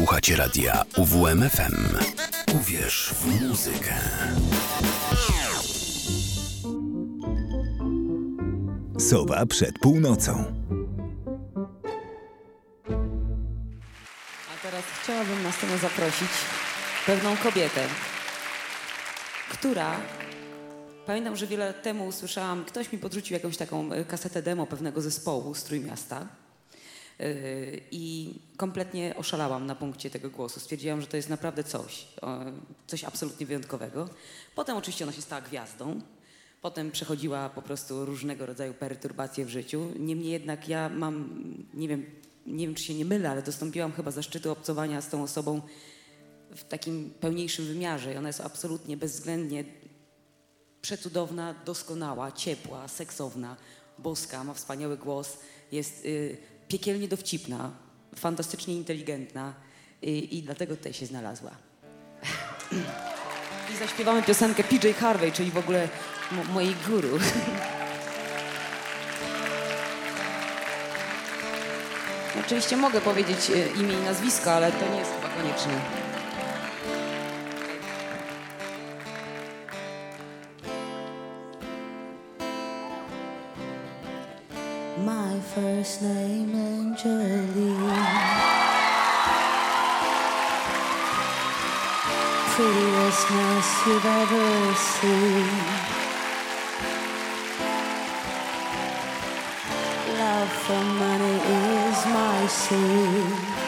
Słuchacie radia UWMFM. Uwierz w muzykę. Sowa przed północą. A teraz chciałabym na scenę zaprosić pewną kobietę, która Pamiętam, że wiele lat temu usłyszałam, ktoś mi podrzucił jakąś taką e, kasetę demo pewnego zespołu z Trójmiasta. Yy, I kompletnie oszalałam na punkcie tego głosu. Stwierdziłam, że to jest naprawdę coś, coś absolutnie wyjątkowego. Potem oczywiście ona się stała gwiazdą. Potem przechodziła po prostu różnego rodzaju perturbacje w życiu. Niemniej jednak ja mam, nie wiem, nie wiem czy się nie mylę, ale dostąpiłam chyba zaszczytu obcowania z tą osobą w takim pełniejszym wymiarze. I ona jest absolutnie bezwzględnie przecudowna, doskonała, ciepła, seksowna, boska, ma wspaniały głos, jest y, piekielnie dowcipna, fantastycznie inteligentna y, i dlatego tutaj się znalazła. I zaśpiewamy piosenkę PJ Harvey, czyli w ogóle mojej guru. Oczywiście mogę powiedzieć y, imię i nazwisko, ale to nie jest chyba konieczne. First name Angeline. Prettiest mess you've ever seen. Love for money is my sin.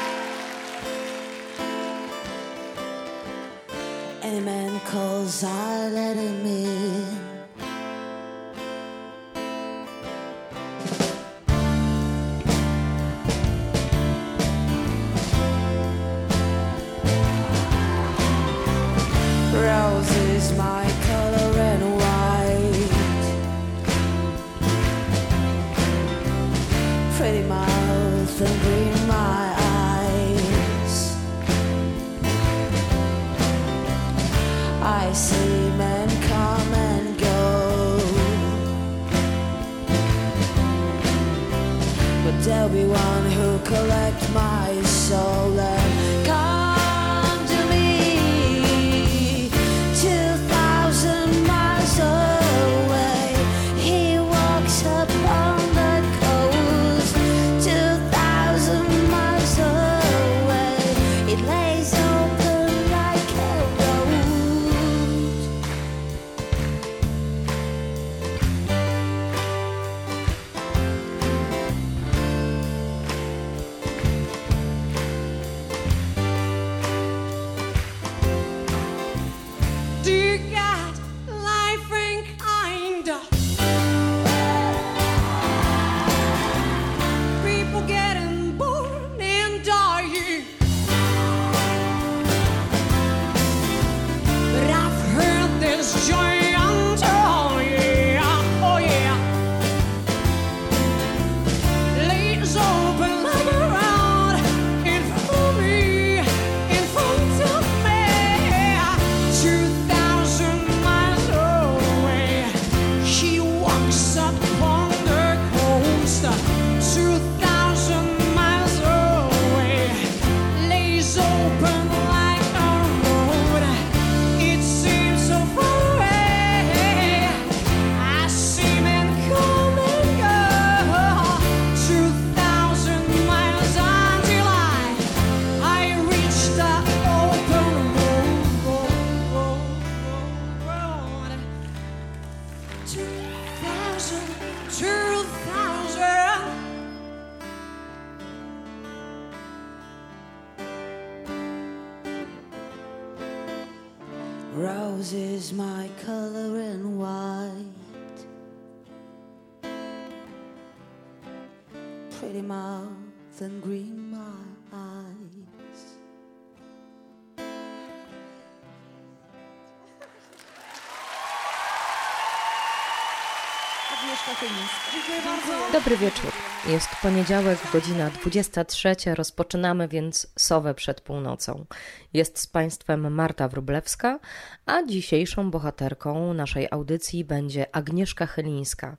Dobry wieczór. Jest poniedziałek, godzina 23. Rozpoczynamy więc Sowę przed północą. Jest z Państwem Marta Wrublewska, a dzisiejszą bohaterką naszej audycji będzie Agnieszka Chylińska.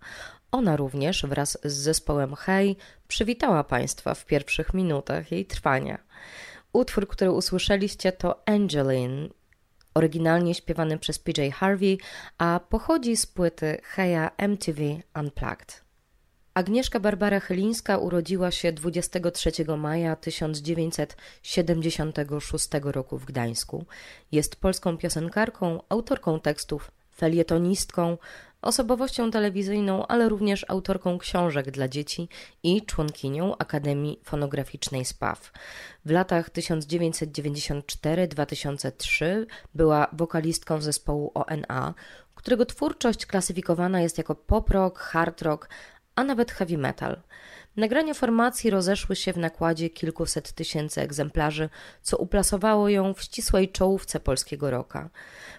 Ona również wraz z zespołem Hej przywitała Państwa w pierwszych minutach jej trwania. Utwór, który usłyszeliście to Angeline, oryginalnie śpiewany przez PJ Harvey, a pochodzi z płyty Heya MTV Unplugged. Agnieszka Barbara Chylińska urodziła się 23 maja 1976 roku w Gdańsku. Jest polską piosenkarką, autorką tekstów, felietonistką, osobowością telewizyjną, ale również autorką książek dla dzieci i członkinią Akademii Fonograficznej SPAW. W latach 1994-2003 była wokalistką zespołu ONA, którego twórczość klasyfikowana jest jako pop rock, hard rock, a nawet heavy metal. Nagrania formacji rozeszły się w nakładzie kilkuset tysięcy egzemplarzy, co uplasowało ją w ścisłej czołówce polskiego rocka.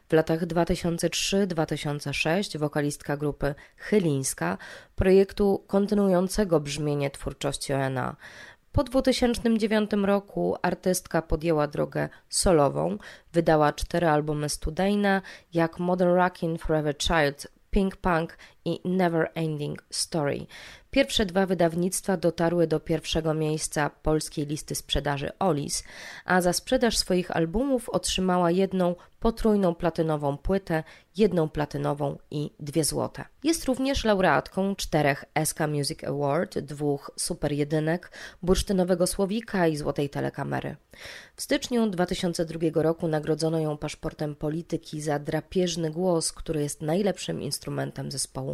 W latach 2003-2006 wokalistka grupy Chylińska, projektu kontynuującego brzmienie twórczości ONA. Po 2009 roku artystka podjęła drogę solową, wydała cztery albumy studyjne, jak Modern Rockin' Forever Child, Pink Punk i Never Ending Story. Pierwsze dwa wydawnictwa dotarły do pierwszego miejsca polskiej listy sprzedaży Olis, a za sprzedaż swoich albumów otrzymała jedną potrójną platynową płytę, jedną platynową i dwie złote. Jest również laureatką czterech SK Music Award, dwóch super jedynek, bursztynowego słowika i złotej telekamery. W styczniu 2002 roku nagrodzono ją paszportem polityki za drapieżny głos, który jest najlepszym instrumentem zespołu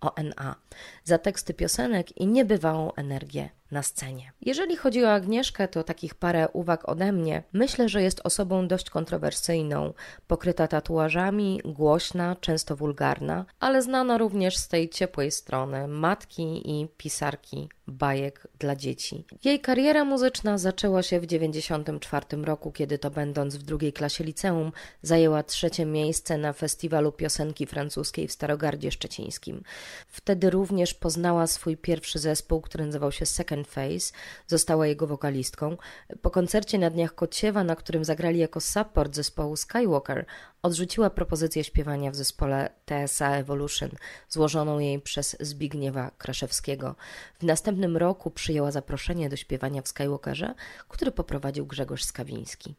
ONA, za teksty piosenek i niebywałą energię na scenie. Jeżeli chodzi o Agnieszkę, to takich parę uwag ode mnie. Myślę, że jest osobą dość kontrowersyjną, pokryta tatuażami, głośna, często wulgarna, ale znana również z tej ciepłej strony matki i pisarki bajek dla dzieci. Jej kariera muzyczna zaczęła się w 1994 roku, kiedy to będąc w drugiej klasie liceum zajęła trzecie miejsce na festiwalu piosenki francuskiej w Starogardzie Szczecińskim. Wtedy również poznała swój pierwszy zespół, który nazywał się Second Face, została jego wokalistką. Po koncercie na Dniach Kociewa, na którym zagrali jako support zespołu Skywalker, odrzuciła propozycję śpiewania w zespole TSA Evolution, złożoną jej przez Zbigniewa Kraszewskiego. W następnym roku przyjęła zaproszenie do śpiewania w Skywalkerze, który poprowadził Grzegorz Skawiński.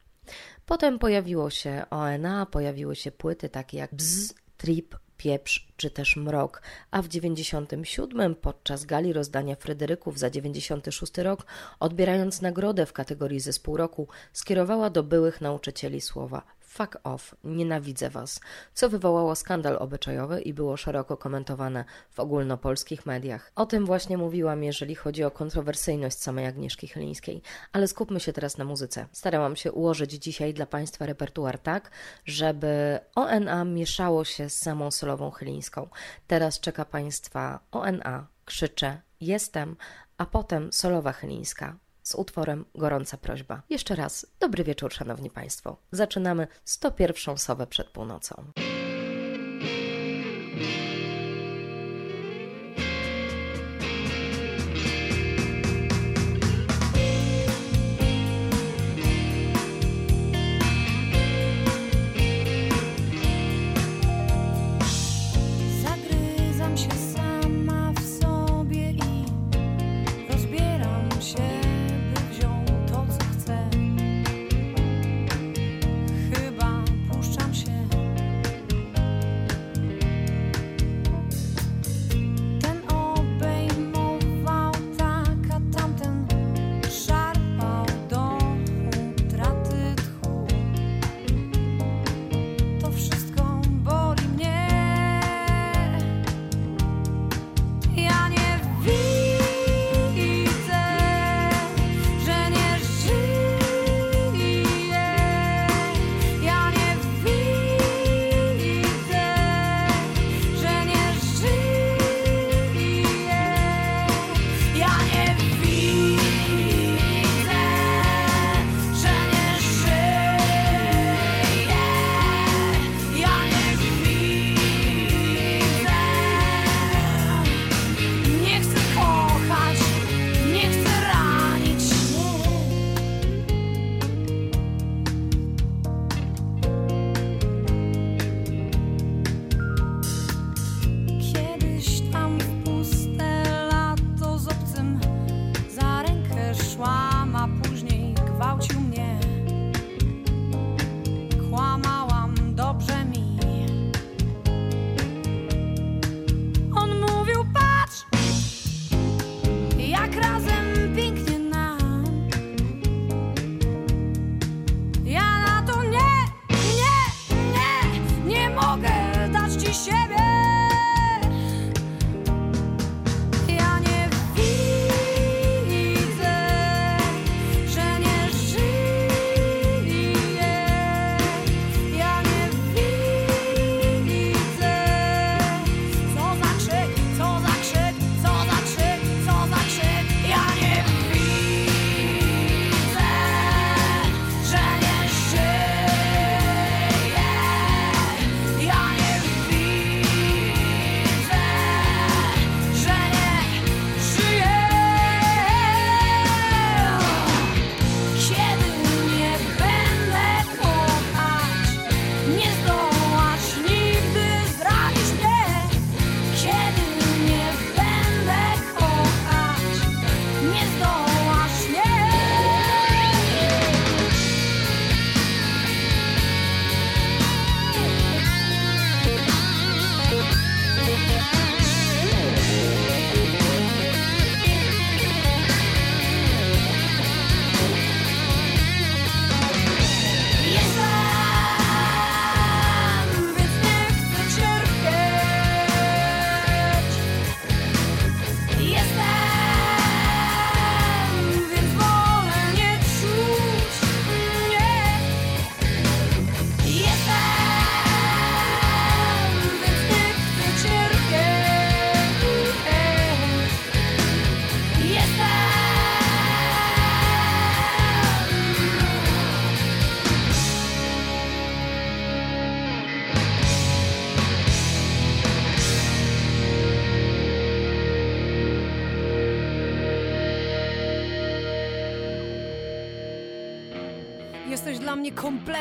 Potem pojawiło się ONA, pojawiły się płyty takie jak Bzz, Trip, Pieprz czy też Mrok, a w 97 podczas gali rozdania Fryderyków za 96 rok, odbierając nagrodę w kategorii zespół roku, skierowała do byłych nauczycieli słowa fuck off, nienawidzę was, co wywołało skandal obyczajowy i było szeroko komentowane w ogólnopolskich mediach. O tym właśnie mówiłam, jeżeli chodzi o kontrowersyjność samej Agnieszki Chylińskiej, ale skupmy się teraz na muzyce. Starałam się ułożyć dzisiaj dla Państwa repertuar tak, żeby ONA mieszało się z samą solową Chylińską. Teraz czeka Państwa ONA, krzyczę, jestem, a potem solowa Chylińska z utworem Gorąca prośba. Jeszcze raz, dobry wieczór, szanowni państwo. Zaczynamy 101 sowę przed północą.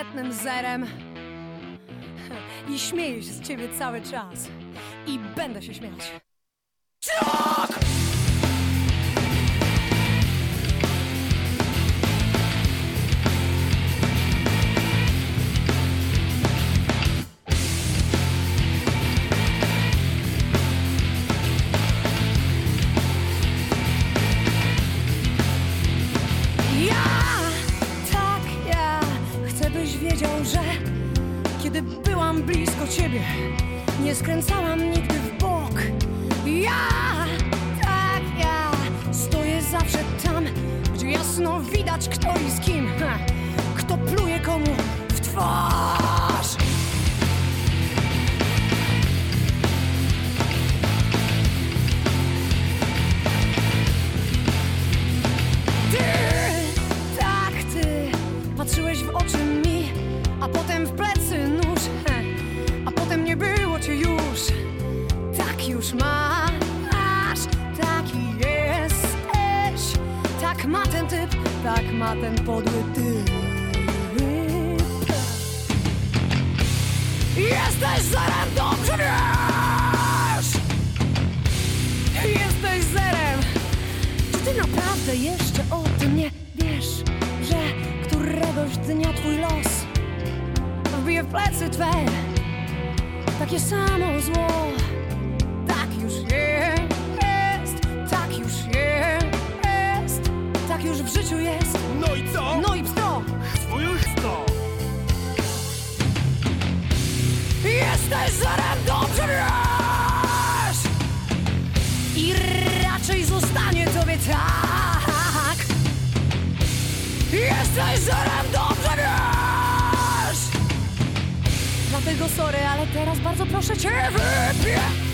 Kompletnym zerem. I śmieję się z ciebie cały czas. I będę się śmiać. A potem w plecy nóż. He, A potem nie było cię już. Tak już masz Taki jesteś. Tak ma ten typ Tak ma ten podły typ. Jesteś zerem, dobrze wiesz! Jesteś zerem. Czy ty naprawdę jeszcze o tym nie wiesz, że któregoś dnia twój los w plecy twe takie samo zło? Tak już jest, tak już jest, tak już w życiu jest. No i co? No i bzdro, Twój sto! jesteś zerem, dobrze wiesz! I raczej zostanie tobie tak Jesteś zerem, dobrze Dlatego sorry, ale teraz bardzo proszę cię wypij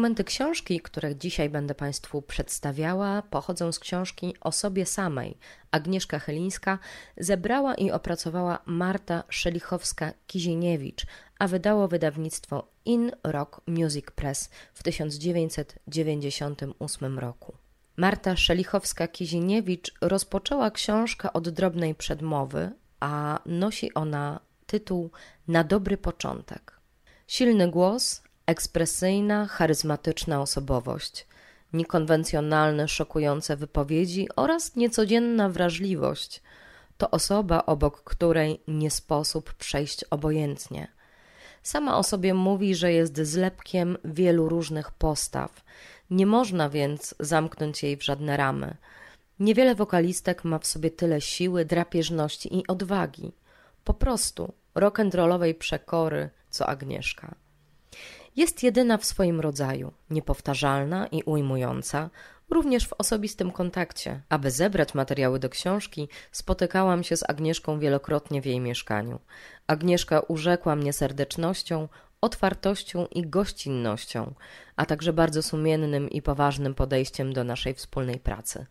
Fragmenty książki, które dzisiaj będę Państwu przedstawiała, pochodzą z książki o sobie samej. Agnieszka Chylińska zebrała i opracowała Marta Szelichowska-Kizieniewicz, a wydało wydawnictwo In Rock Music Press w 1998 roku. Marta Szelichowska-Kizieniewicz rozpoczęła książkę od drobnej przedmowy, a nosi ona tytuł Na dobry początek. Silny głos, ekspresyjna, charyzmatyczna osobowość, niekonwencjonalne, szokujące wypowiedzi oraz niecodzienna wrażliwość to osoba, obok której nie sposób przejść obojętnie. Sama o sobie mówi, że jest zlepkiem wielu różnych postaw. Nie można więc zamknąć jej w żadne ramy. Niewiele wokalistek ma w sobie tyle siły, drapieżności i odwagi. Po prostu rock'n'rollowej przekory, co Agnieszka. Jest jedyna w swoim rodzaju, niepowtarzalna i ujmująca, również w osobistym kontakcie. Aby zebrać materiały do książki, spotykałam się z Agnieszką wielokrotnie w jej mieszkaniu. Agnieszka urzekła mnie serdecznością, otwartością i gościnnością, a także bardzo sumiennym i poważnym podejściem do naszej wspólnej pracy.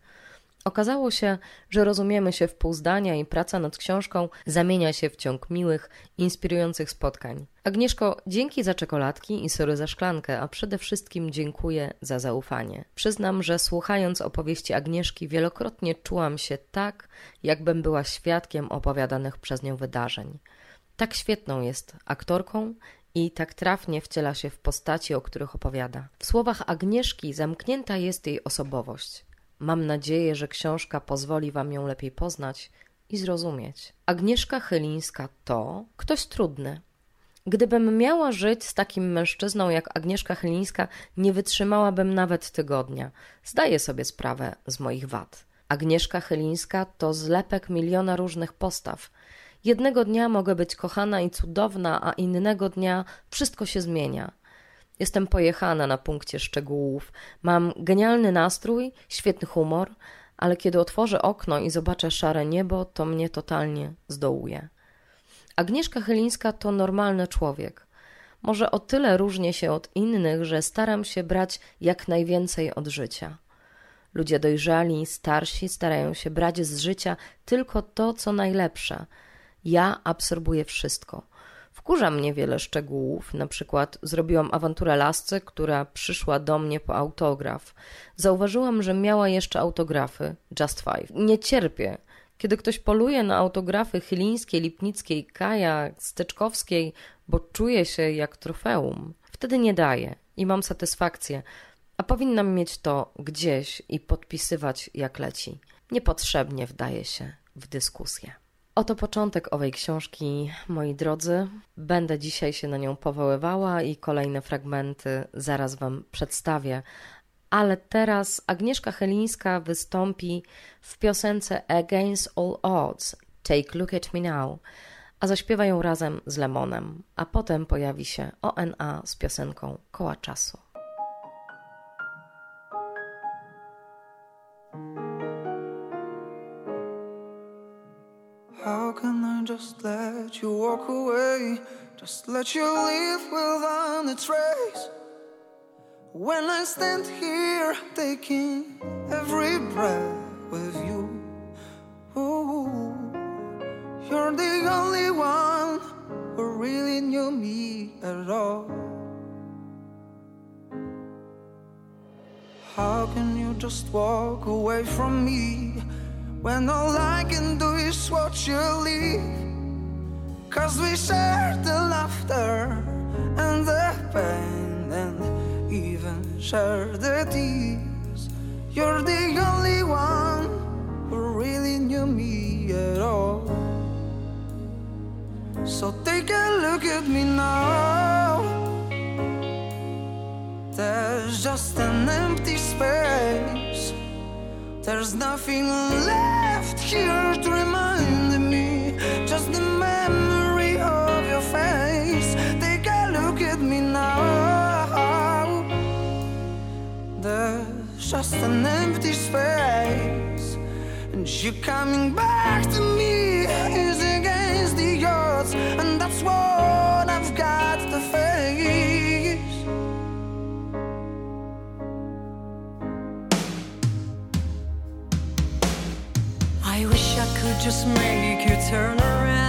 Okazało się, że rozumiemy się w pół zdania i praca nad książką zamienia się w ciąg miłych, inspirujących spotkań. Agnieszko, dzięki za czekoladki i sory za szklankę, a przede wszystkim dziękuję za zaufanie. Przyznam, że słuchając opowieści Agnieszki wielokrotnie czułam się tak, jakbym była świadkiem opowiadanych przez nią wydarzeń. Tak świetną jest aktorką i tak trafnie wciela się w postaci, o których opowiada. W słowach Agnieszki zamknięta jest jej osobowość. Mam nadzieję, że książka pozwoli Wam ją lepiej poznać i zrozumieć. Agnieszka Chylińska to ktoś trudny. Gdybym miała żyć z takim mężczyzną jak Agnieszka Chylińska, nie wytrzymałabym nawet tygodnia. Zdaję sobie sprawę z moich wad. Agnieszka Chylińska to zlepek miliona różnych postaw. Jednego dnia mogę być kochana i cudowna, a innego dnia wszystko się zmienia. Jestem pojechana na punkcie szczegółów. Mam genialny nastrój, świetny humor, ale kiedy otworzę okno i zobaczę szare niebo, to mnie totalnie zdołuje. Agnieszka Chylińska to normalny człowiek. Może o tyle różnię się od innych, że staram się brać jak najwięcej od życia. Ludzie dojrzali, starsi starają się brać z życia tylko to, co najlepsze. Ja absorbuję wszystko. Wkurza mnie wiele szczegółów, na przykład zrobiłam awanturę lasce, która przyszła do mnie po autograf. Zauważyłam, że miała jeszcze autografy, just five. Nie cierpię, kiedy ktoś poluje na autografy Chylińskiej, Lipnickiej, Kaja, Steczkowskiej, bo czuje się jak trofeum. Wtedy nie daję i mam satysfakcję, a powinnam mieć to gdzieś i podpisywać jak leci. Niepotrzebnie wdaje się w dyskusję. Oto początek owej książki, moi drodzy. Będę dzisiaj się na nią powoływała i kolejne fragmenty zaraz Wam przedstawię. Ale teraz Agnieszka Helińska wystąpi w piosence Against All Odds Take Look at Me Now, a zaśpiewają razem z Lemonem, a potem pojawi się ONA z piosenką Koła Czasu. Just let you walk away? Just let you leave without a trace. When I stand here taking every breath with you, you're the only one who really knew me at all. How can you just walk away from me? When all I can do is watch you leave Cause we shared the laughter and the pain And even shared the tears. You're the only one who really knew me at all. So take a look at me now. There's just an empty space. There's nothing left here to remind just an empty space, and you coming back to me is against the odds, and that's what I've got to face. I wish I could just make you turn around,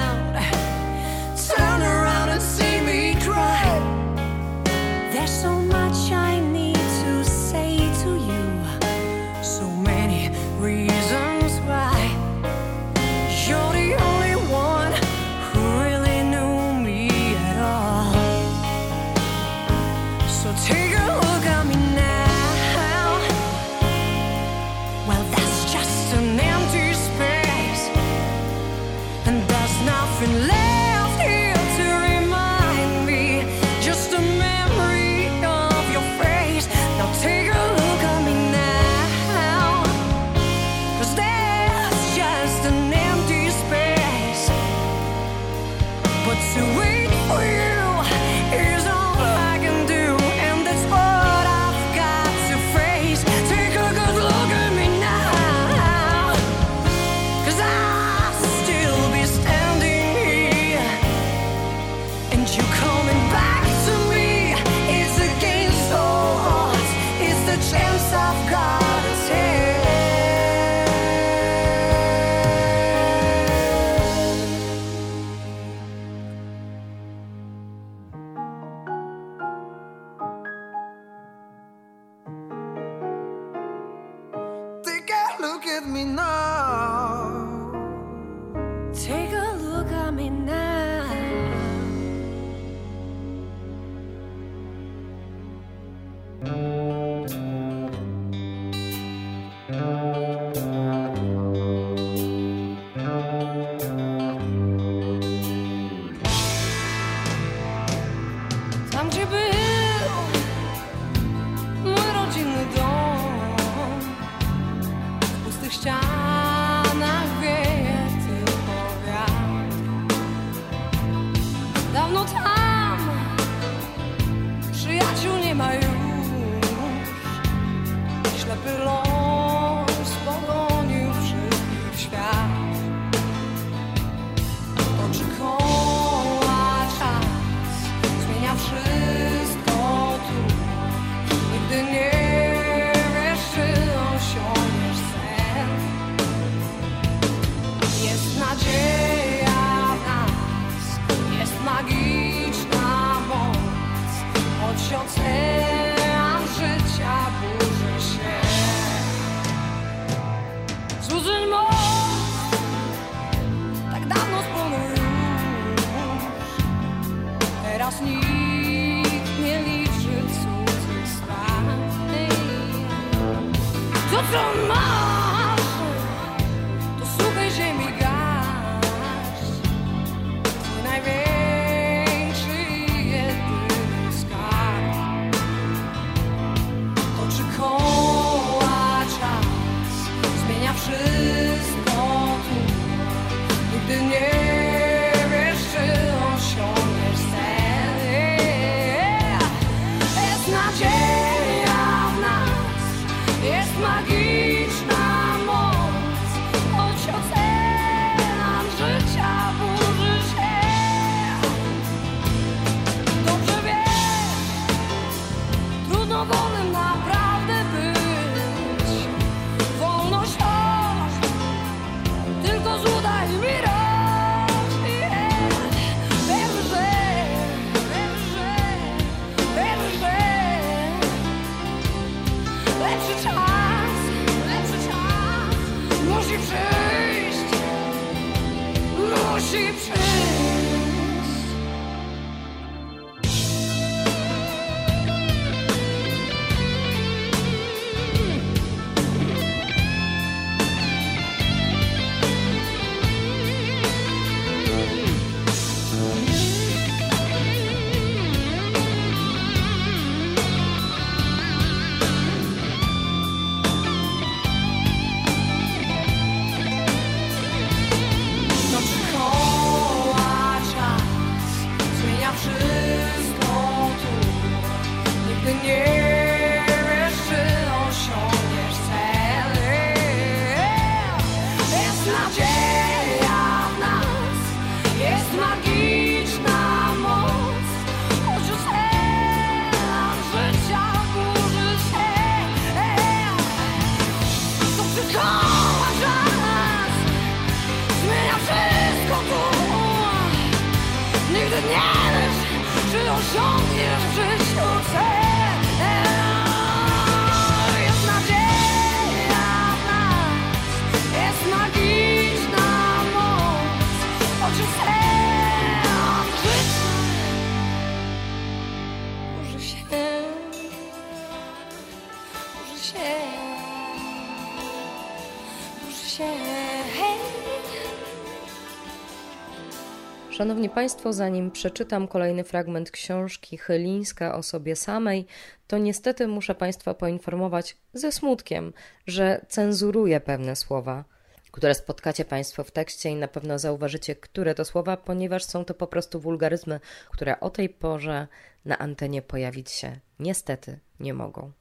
Szanowni Państwo, zanim przeczytam kolejny fragment książki Chylińska o sobie samej, to niestety muszę Państwa poinformować ze smutkiem, że cenzuruję pewne słowa, które spotkacie Państwo w tekście i na pewno zauważycie, które to słowa, ponieważ są to po prostu wulgaryzmy, które o tej porze na antenie pojawić się niestety nie mogą.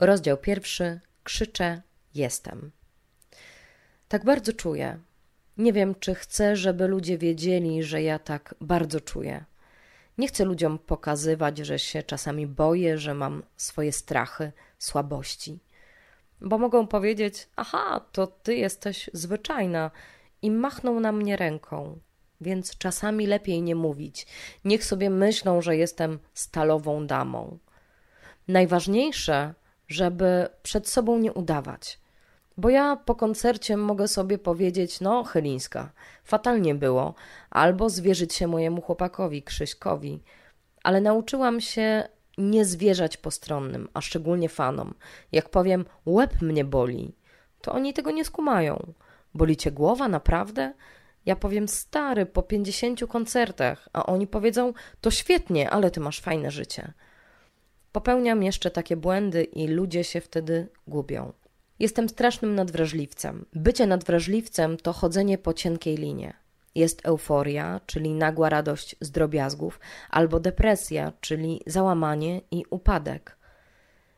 Rozdział pierwszy. Krzyczę jestem. Tak bardzo czuję. Nie wiem, czy chcę, żeby ludzie wiedzieli, że ja tak bardzo czuję. Nie chcę ludziom pokazywać, że się czasami boję, że mam swoje strachy, słabości. Bo mogą powiedzieć: Aha, to ty jesteś zwyczajna, i machną na mnie ręką. Więc czasami lepiej nie mówić. Niech sobie myślą, że jestem stalową damą. Najważniejsze, żeby przed sobą nie udawać, Bo ja po koncercie mogę sobie powiedzieć, no, Chylińska, fatalnie było, albo zwierzyć się mojemu chłopakowi, Krzyśkowi, ale nauczyłam się nie zwierzać postronnym, a szczególnie fanom. Jak powiem, łeb mnie boli, to oni tego nie skumają. Boli cię głowa, naprawdę? Ja powiem, stary, po pięćdziesięciu koncertach, a oni powiedzą, to świetnie, ale ty masz fajne życie. Popełniam jeszcze takie błędy i ludzie się wtedy gubią. Jestem strasznym nadwrażliwcem. Bycie nadwrażliwcem to chodzenie po cienkiej linie. Jest euforia, czyli nagła radość z drobiazgów, albo depresja, czyli załamanie i upadek.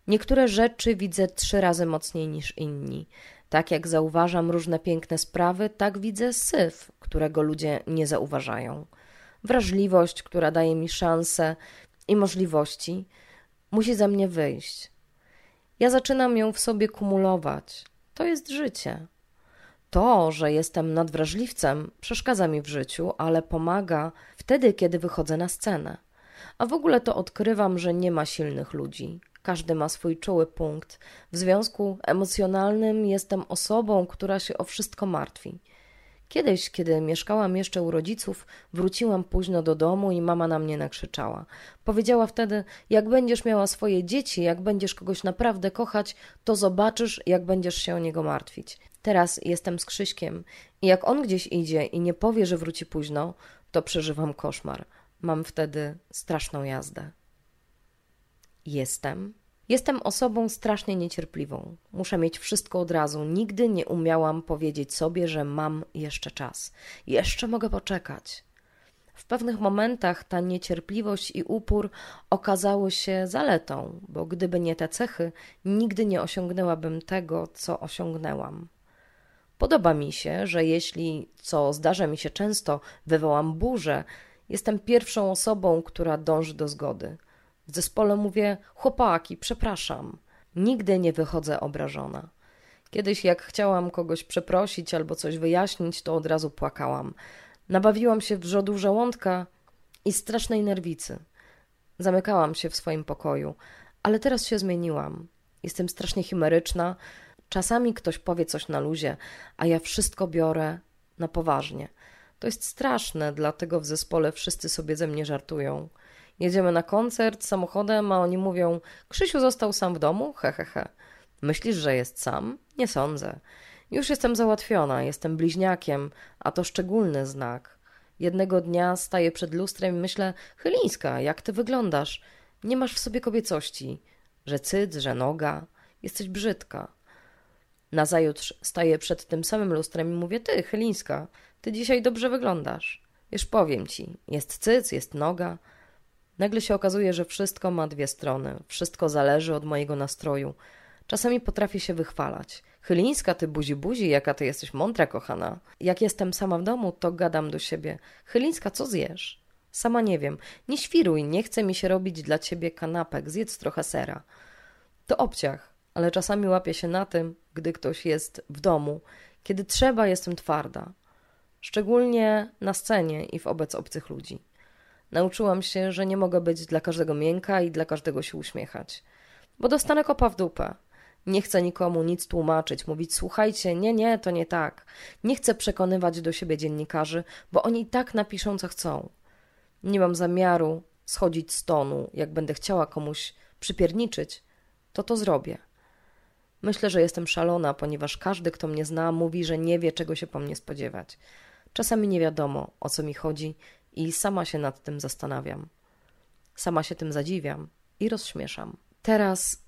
Niektóre rzeczy widzę trzy razy mocniej niż inni. Tak jak zauważam różne piękne sprawy, tak widzę syf, którego ludzie nie zauważają. Wrażliwość, która daje mi szanse i możliwości, musi ze mnie wyjść. Ja zaczynam ją w sobie kumulować. To jest życie. To, że jestem nadwrażliwcem, przeszkadza mi w życiu, ale pomaga wtedy, kiedy wychodzę na scenę. A w ogóle to odkrywam, że nie ma silnych ludzi. Każdy ma swój czuły punkt. W związku emocjonalnym jestem osobą, która się o wszystko martwi. Kiedyś, kiedy mieszkałam jeszcze u rodziców, wróciłam późno do domu i mama na mnie nakrzyczała. Powiedziała wtedy: Jak będziesz miała swoje dzieci, jak będziesz kogoś naprawdę kochać, to zobaczysz, jak będziesz się o niego martwić. Teraz jestem z Krzyśkiem i jak on gdzieś idzie i nie powie, że wróci późno, to przeżywam koszmar. Mam wtedy straszną jazdę. Jestem. Jestem osobą strasznie niecierpliwą. Muszę mieć wszystko od razu. Nigdy nie umiałam powiedzieć sobie, że mam jeszcze czas. Jeszcze mogę poczekać. W pewnych momentach ta niecierpliwość i upór okazały się zaletą, bo gdyby nie te cechy, nigdy nie osiągnęłabym tego, co osiągnęłam. Podoba mi się, że jeśli, co zdarza mi się często, wywołam burzę, jestem pierwszą osobą, która dąży do zgody. W zespole mówię: Chłopaki, przepraszam. Nigdy nie wychodzę obrażona. Kiedyś, jak chciałam kogoś przeprosić albo coś wyjaśnić, to od razu płakałam. Nabawiłam się wrzodu żołądka i strasznej nerwicy. Zamykałam się w swoim pokoju, ale teraz się zmieniłam. Jestem strasznie chimeryczna. Czasami ktoś powie coś na luzie, a ja wszystko biorę na poważnie. To jest straszne, dlatego w zespole wszyscy sobie ze mnie żartują. Jedziemy na koncert samochodem, a oni mówią: Krzysiu został sam w domu? Hehehe. He, he. Myślisz, że jest sam? Nie sądzę. Już jestem załatwiona, jestem bliźniakiem, a to szczególny znak. Jednego dnia staję przed lustrem i myślę: Chylińska, jak ty wyglądasz? Nie masz w sobie kobiecości, że cyc, że noga, jesteś brzydka. Nazajutrz staję przed tym samym lustrem i mówię: Ty, Chylińska, ty dzisiaj dobrze wyglądasz. Wiesz, powiem ci, jest cyc, jest noga. Nagle się okazuje, że wszystko ma dwie strony, wszystko zależy od mojego nastroju. Czasami potrafię się wychwalać. Chylińska, ty buzi buzi, jaka ty jesteś mądra, kochana. Jak jestem sama w domu, to gadam do siebie. Chylińska, co zjesz? Sama nie wiem. Nie świruj, nie chce mi się robić dla ciebie kanapek, zjedz trochę sera. To obciach, ale czasami łapię się na tym, gdy ktoś jest w domu. Kiedy trzeba, jestem twarda. Szczególnie na scenie i wobec obcych ludzi. Nauczyłam się, że nie mogę być dla każdego miękka i dla każdego się uśmiechać, bo dostanę kopa w dupę. Nie chcę nikomu nic tłumaczyć, mówić słuchajcie, nie, nie, to nie tak. Nie chcę przekonywać do siebie dziennikarzy, bo oni tak napiszą, co chcą. Nie mam zamiaru schodzić z tonu, jak będę chciała komuś przypierniczyć, to to zrobię. Myślę, że jestem szalona, ponieważ każdy, kto mnie zna, mówi, że nie wie, czego się po mnie spodziewać. Czasami nie wiadomo, o co mi chodzi i sama się nad tym zastanawiam. Sama się tym zadziwiam i rozśmieszam. Teraz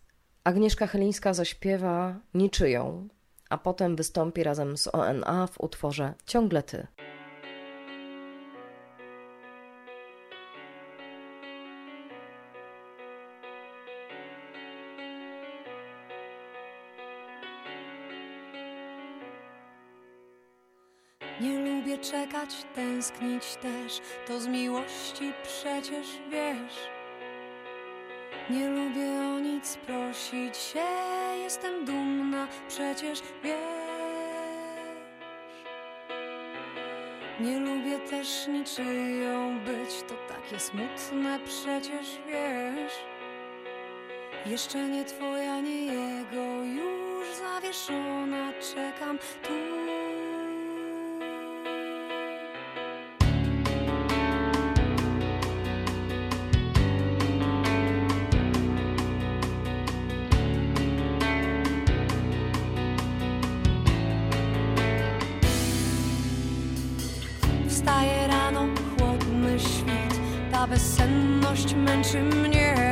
Agnieszka Chylińska zaśpiewa Niczyją, a potem wystąpi razem z ONA w utworze Ciągle Ty. czekać, tęsknić też, to z miłości przecież wiesz. Nie lubię o nic prosić się, jestem dumna, przecież wiesz. Nie lubię też niczyją być, to takie smutne, przecież wiesz. Jeszcze nie twoja, nie jego, już zawieszona, czekam tu. miłość męczy mnie.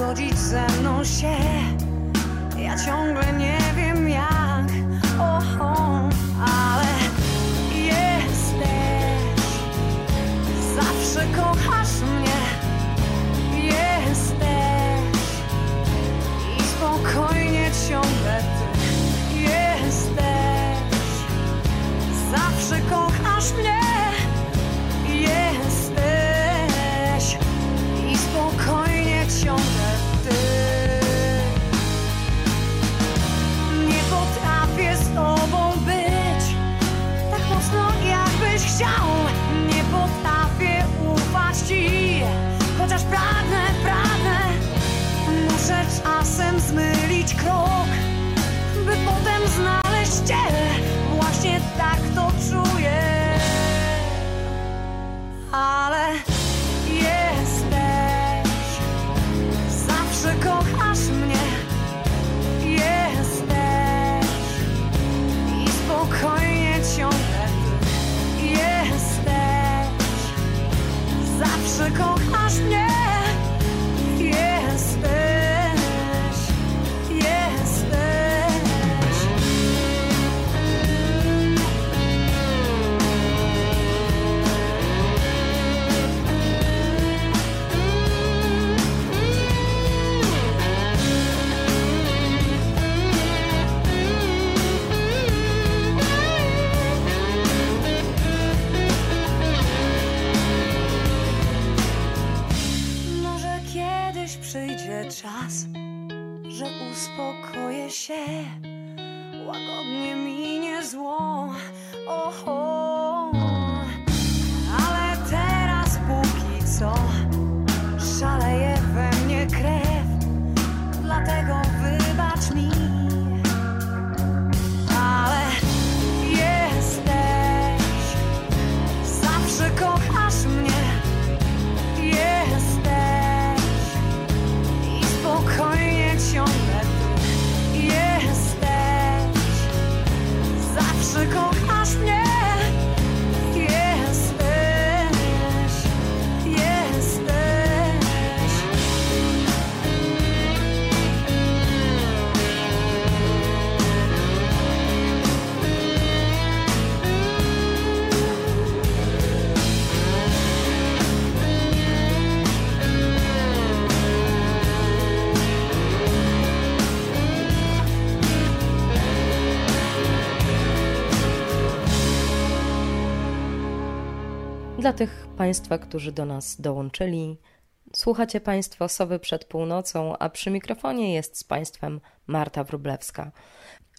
zgodzić ze mną się. Ja ciągle nie wiem jak, oh, ale jesteś zawsze kochana. Dla tych Państwa, którzy do nas dołączyli, słuchacie Państwo Sowy przed północą, a przy mikrofonie jest z Państwem Marta Wróblewska.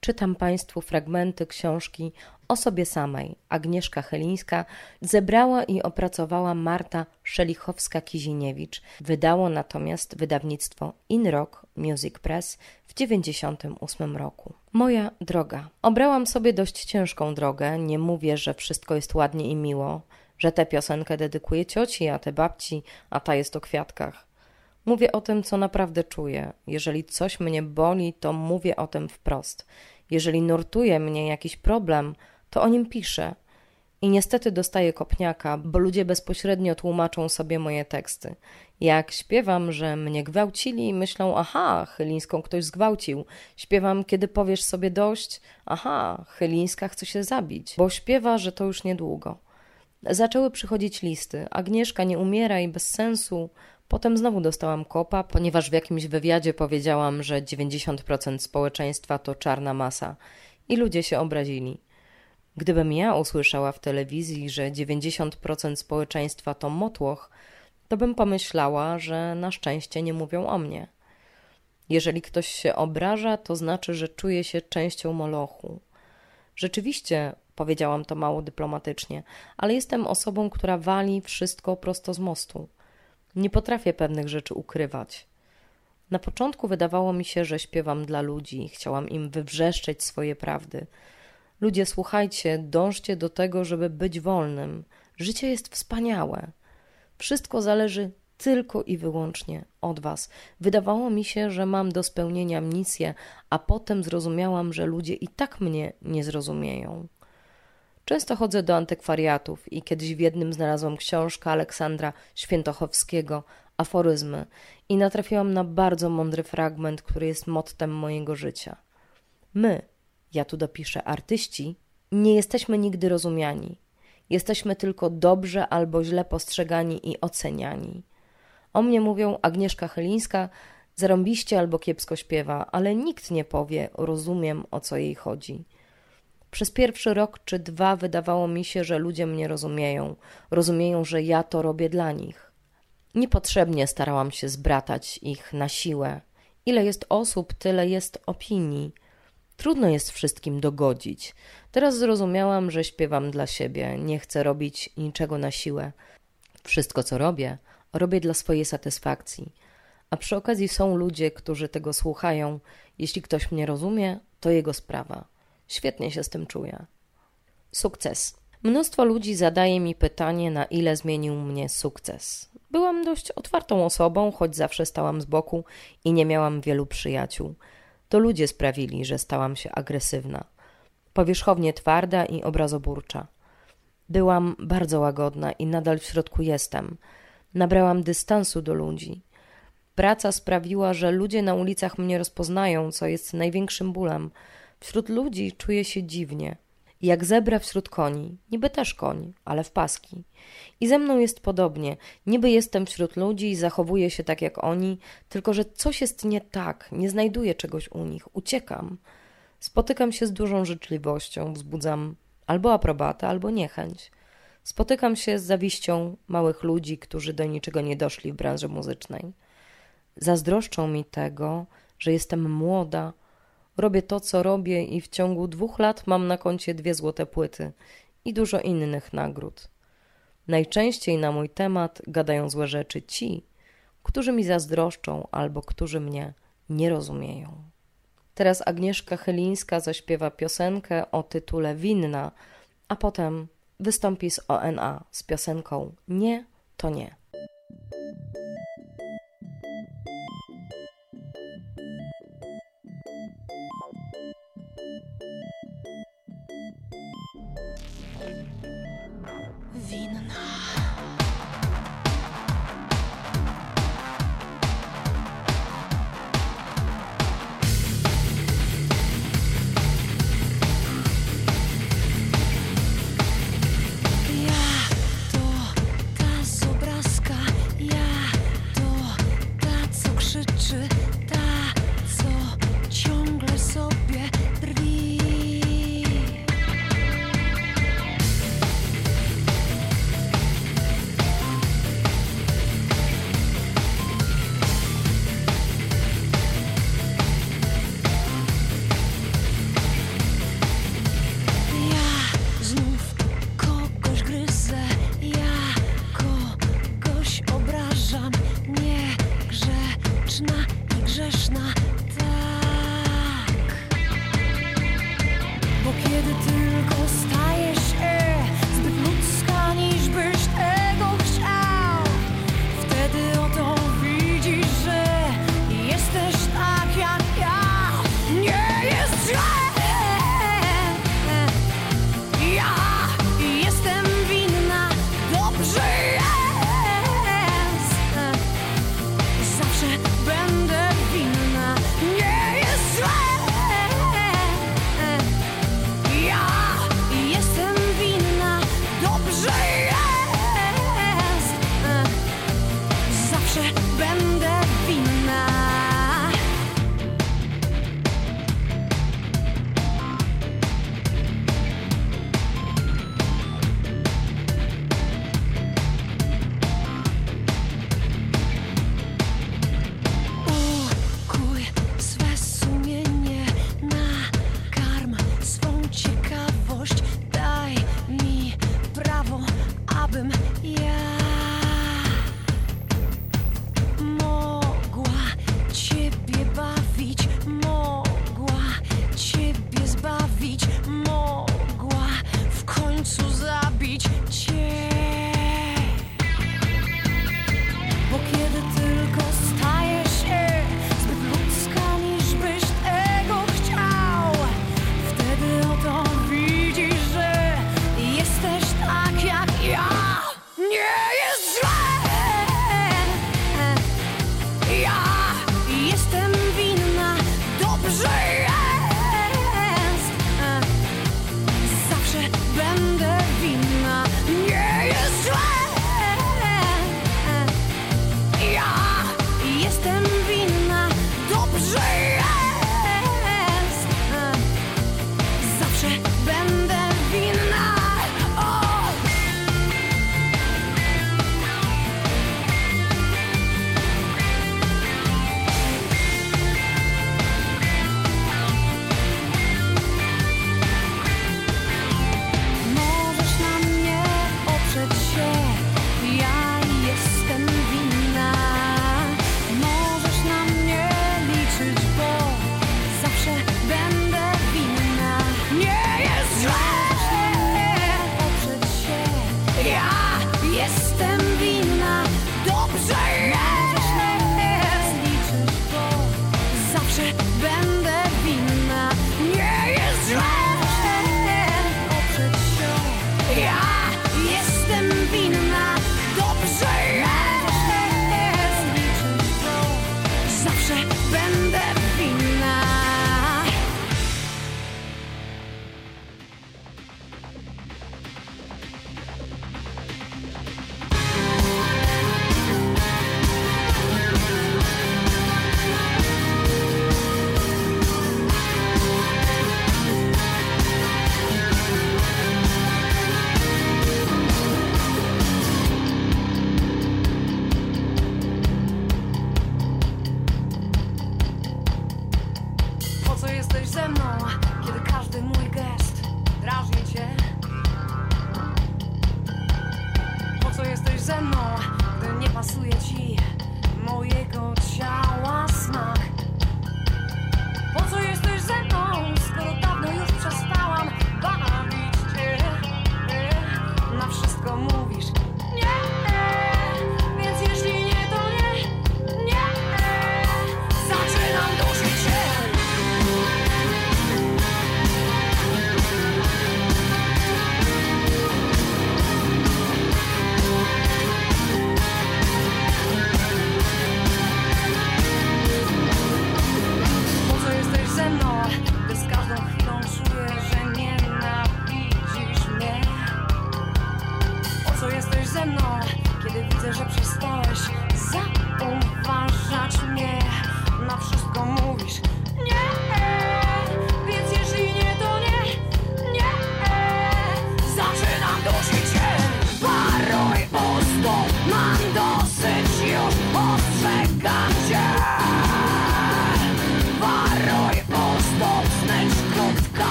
Czytam Państwu fragmenty książki o sobie samej. Agnieszka Chelińska zebrała i opracowała Marta Szelichowska-Kiziniewicz. Wydało natomiast wydawnictwo In Rock Music Press w 1998 roku. Moja droga. Obrałam sobie dość ciężką drogę. Nie mówię, że wszystko jest ładnie i miło, że tę piosenkę dedykuję cioci, a tę babci, a ta jest o kwiatkach. Mówię o tym, co naprawdę czuję. Jeżeli coś mnie boli, to mówię o tym wprost. Jeżeli nurtuje mnie jakiś problem, to o nim piszę. I niestety dostaję kopniaka, bo ludzie bezpośrednio tłumaczą sobie moje teksty. Jak śpiewam, że mnie gwałcili, myślą, aha, Chylińską ktoś zgwałcił. Śpiewam, kiedy powiesz sobie dość, aha, Chylińska chce się zabić, bo śpiewa, że to już niedługo. Zaczęły przychodzić listy. Agnieszka nie umiera i bez sensu. Potem znowu dostałam kopa, ponieważ w jakimś wywiadzie powiedziałam, że 90% społeczeństwa to czarna masa i ludzie się obrazili. Gdybym ja usłyszała w telewizji, że 90% społeczeństwa to motłoch, to bym pomyślała, że na szczęście nie mówią o mnie. Jeżeli ktoś się obraża, to znaczy, że czuje się częścią molochu. Rzeczywiście, powiedziałam to mało dyplomatycznie, ale jestem osobą, która wali wszystko prosto z mostu. Nie potrafię pewnych rzeczy ukrywać. Na początku wydawało mi się, że śpiewam dla ludzi, chciałam im wywrzeszczeć swoje prawdy. Ludzie, słuchajcie, dążcie do tego, żeby być wolnym. Życie jest wspaniałe. Wszystko zależy tylko i wyłącznie od Was. Wydawało mi się, że mam do spełnienia misję, a potem zrozumiałam, że ludzie i tak mnie nie zrozumieją. Często chodzę do antykwariatów i kiedyś w jednym znalazłam książkę Aleksandra Świętochowskiego Aforyzmy i natrafiłam na bardzo mądry fragment, który jest mottem mojego życia. My, ja tu dopiszę artyści, nie jesteśmy nigdy rozumiani. Jesteśmy tylko dobrze albo źle postrzegani i oceniani. O mnie mówią Agnieszka Chylińska, zarąbiście albo kiepsko śpiewa, ale nikt nie powie, rozumiem o co jej chodzi. Przez pierwszy rok czy dwa wydawało mi się, że ludzie mnie rozumieją, rozumieją, że ja to robię dla nich. Niepotrzebnie starałam się zbratać ich na siłę. Ile jest osób, tyle jest opinii. Trudno jest wszystkim dogodzić. Teraz zrozumiałam, że śpiewam dla siebie, nie chcę robić niczego na siłę. Wszystko, co robię, robię dla swojej satysfakcji. A przy okazji są ludzie, którzy tego słuchają. Jeśli ktoś mnie rozumie, to jego sprawa. Świetnie się z tym czuję. Sukces. Mnóstwo ludzi zadaje mi pytanie, na ile zmienił mnie sukces. Byłam dość otwartą osobą, choć zawsze stałam z boku i nie miałam wielu przyjaciół. To ludzie sprawili, że stałam się agresywna. Powierzchownie twarda i obrazoburcza. Byłam bardzo łagodna i nadal w środku jestem. Nabrałam dystansu do ludzi. Praca sprawiła, że ludzie na ulicach mnie rozpoznają, co jest największym bólem. Wśród ludzi czuję się dziwnie. Jak zebra wśród koni, niby też koń, ale w paski. I ze mną jest podobnie. Niby jestem wśród ludzi i zachowuję się tak jak oni, tylko że coś jest nie tak, nie znajduję czegoś u nich, uciekam. Spotykam się z dużą życzliwością, wzbudzam albo aprobatę, albo niechęć. Spotykam się z zawiścią małych ludzi, którzy do niczego nie doszli w branży muzycznej. Zazdroszczą mi tego, że jestem młoda, robię to, co robię i w ciągu dwóch lat mam na koncie dwie złote płyty i dużo innych nagród. Najczęściej na mój temat gadają złe rzeczy ci, którzy mi zazdroszczą albo którzy mnie nie rozumieją. Teraz Agnieszka Chylińska zaśpiewa piosenkę o tytule Winna, a potem wystąpi z ONA z piosenką Nie to nie. Вина. Zawsze będę winna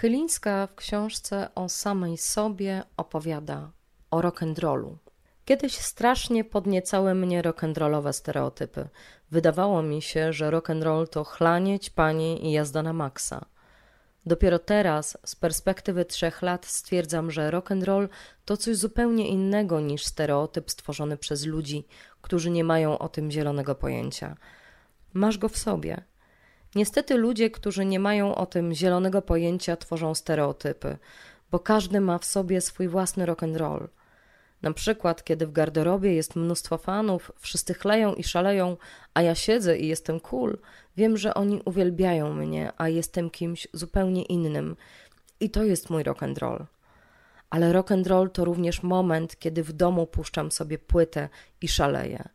Chylińska w książce o samej sobie opowiada o rock'n'rollu. Kiedyś strasznie podniecały mnie rock'n'rollowe stereotypy. Wydawało mi się, że rock'n'roll to chlanie, ćpanie i jazda na maksa. Dopiero teraz, z perspektywy trzech lat, stwierdzam, że rock'n'roll to coś zupełnie innego niż stereotyp stworzony przez ludzi, którzy nie mają o tym zielonego pojęcia. Masz go w sobie. Niestety ludzie, którzy nie mają o tym zielonego pojęcia, tworzą stereotypy, bo każdy ma w sobie swój własny rock'n'roll. Na przykład, kiedy w garderobie jest mnóstwo fanów, wszyscy chleją i szaleją, a ja siedzę i jestem cool, wiem, że oni uwielbiają mnie, a jestem kimś zupełnie innym. I to jest mój rock'n'roll. Ale rock'n'roll to również moment, kiedy w domu puszczam sobie płytę i szaleję.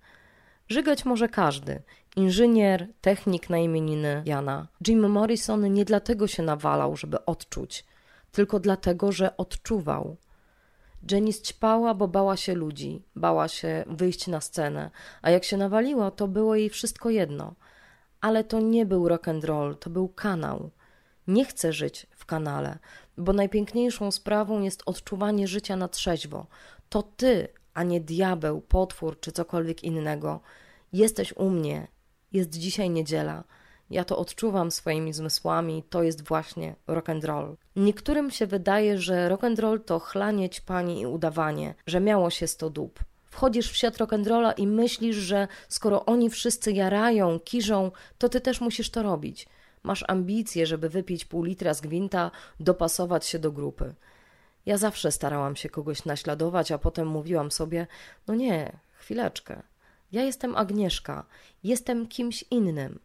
Żygać może każdy. Inżynier, technik na imieniny Jana. Jim Morrison nie dlatego się nawalał, żeby odczuć, tylko dlatego, że odczuwał. Jenny ćpała, bo bała się ludzi, bała się wyjść na scenę, a jak się nawaliło, to było jej wszystko jedno. Ale to nie był rock and roll, to był kanał. Nie chcę żyć w kanale, bo najpiękniejszą sprawą jest odczuwanie życia na trzeźwo. To ty, a nie diabeł, potwór czy cokolwiek innego. Jesteś u mnie. Jest dzisiaj niedziela. Ja to odczuwam swoimi zmysłami, to jest właśnie rock and roll. Niektórym się wydaje, że rock and roll to chlanie, ćpanie i udawanie, że miało się sto dób. Wchodzisz w świat rock'n'rolla i myślisz, że skoro oni wszyscy jarają, kiżą, to ty też musisz to robić. Masz ambicje, żeby wypić pół litra z gwinta, dopasować się do grupy. Ja zawsze starałam się kogoś naśladować, a potem mówiłam sobie: No nie, chwileczkę. Ja jestem Agnieszka, jestem kimś innym.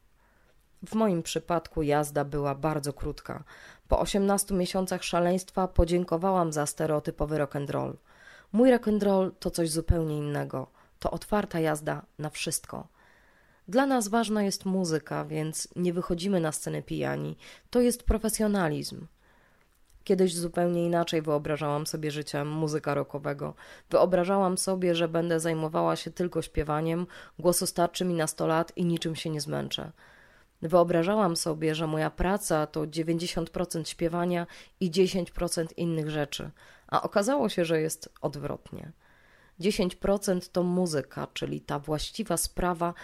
W moim przypadku jazda była bardzo krótka. Po 18 miesiącach szaleństwa podziękowałam za stereotypowy rock'n'roll. Mój rock'n'roll to coś zupełnie innego. To otwarta jazda na wszystko. Dla nas ważna jest muzyka, więc nie wychodzimy na scenę pijani. To jest profesjonalizm. Kiedyś zupełnie inaczej wyobrażałam sobie życie muzyka rockowego. Wyobrażałam sobie, że będę zajmowała się tylko śpiewaniem, głosu starczy mi na 100 lat i niczym się nie zmęczę. Wyobrażałam sobie, że moja praca to 90% śpiewania i 10% innych rzeczy, a okazało się, że jest odwrotnie. 10% to muzyka, czyli ta właściwa sprawa,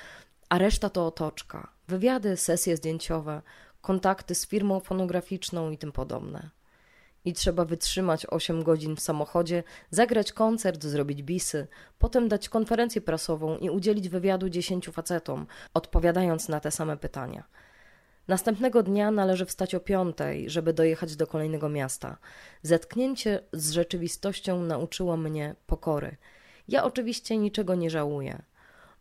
a reszta to otoczka, wywiady, sesje zdjęciowe, kontakty z firmą fonograficzną i tym podobne. I trzeba wytrzymać 8 godzin w samochodzie, zagrać koncert, zrobić bisy, potem dać konferencję prasową i udzielić wywiadu 10 facetom, odpowiadając na te same pytania. Następnego dnia należy wstać o piątej, żeby dojechać do kolejnego miasta. Zetknięcie z rzeczywistością nauczyło mnie pokory. Ja oczywiście niczego nie żałuję.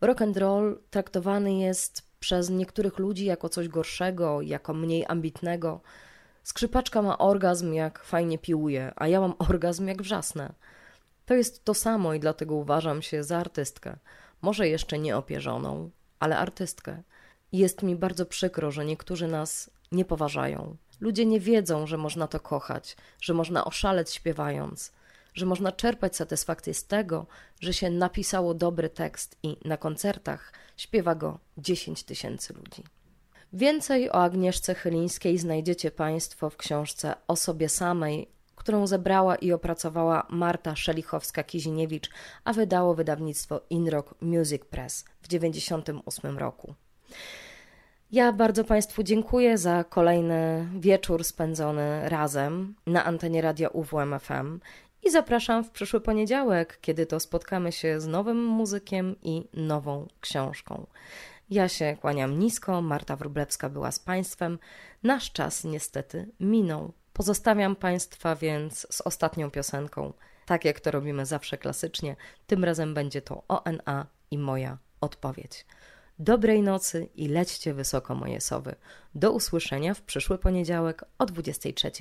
Rock and roll traktowany jest przez niektórych ludzi jako coś gorszego, jako mniej ambitnego. Skrzypaczka ma orgazm, jak fajnie piłuje, a ja mam orgazm, jak wrzasnę. To jest to samo i dlatego uważam się za artystkę. Może jeszcze nie opierzoną, ale artystkę. I jest mi bardzo przykro, że niektórzy nas nie poważają. Ludzie nie wiedzą, że można to kochać, że można oszaleć śpiewając, że można czerpać satysfakcję z tego, że się napisało dobry tekst i na koncertach śpiewa go 10 tysięcy ludzi. Więcej o Agnieszce Chylińskiej znajdziecie Państwo w książce o sobie samej, którą zebrała i opracowała Marta Szelichowska-Kiziniewicz, a wydało wydawnictwo Inrock Music Press w 1998 roku. Ja bardzo Państwu dziękuję za kolejny wieczór spędzony razem na antenie radia UWMFM i zapraszam w przyszły poniedziałek, kiedy to spotkamy się z nowym muzykiem i nową książką. Ja się kłaniam nisko, Marta Wróblewska była z Państwem. Nasz czas niestety minął. Pozostawiam Państwa więc z ostatnią piosenką, tak jak to robimy zawsze klasycznie. Tym razem będzie to ONA i moja odpowiedź. Dobrej nocy i lećcie wysoko moje sowy. Do usłyszenia w przyszły poniedziałek o 23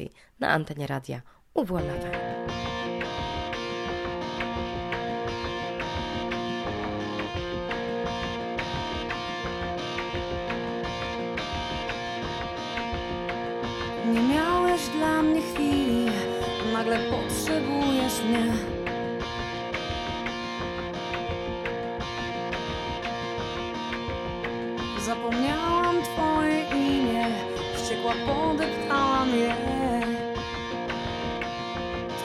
na antenie radia UWMFM. Nie mnie chwili, nagle potrzebujesz mnie. Zapomniałam twoje imię, wściekła podeptałam je.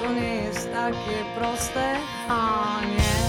To nie jest takie proste, a nie.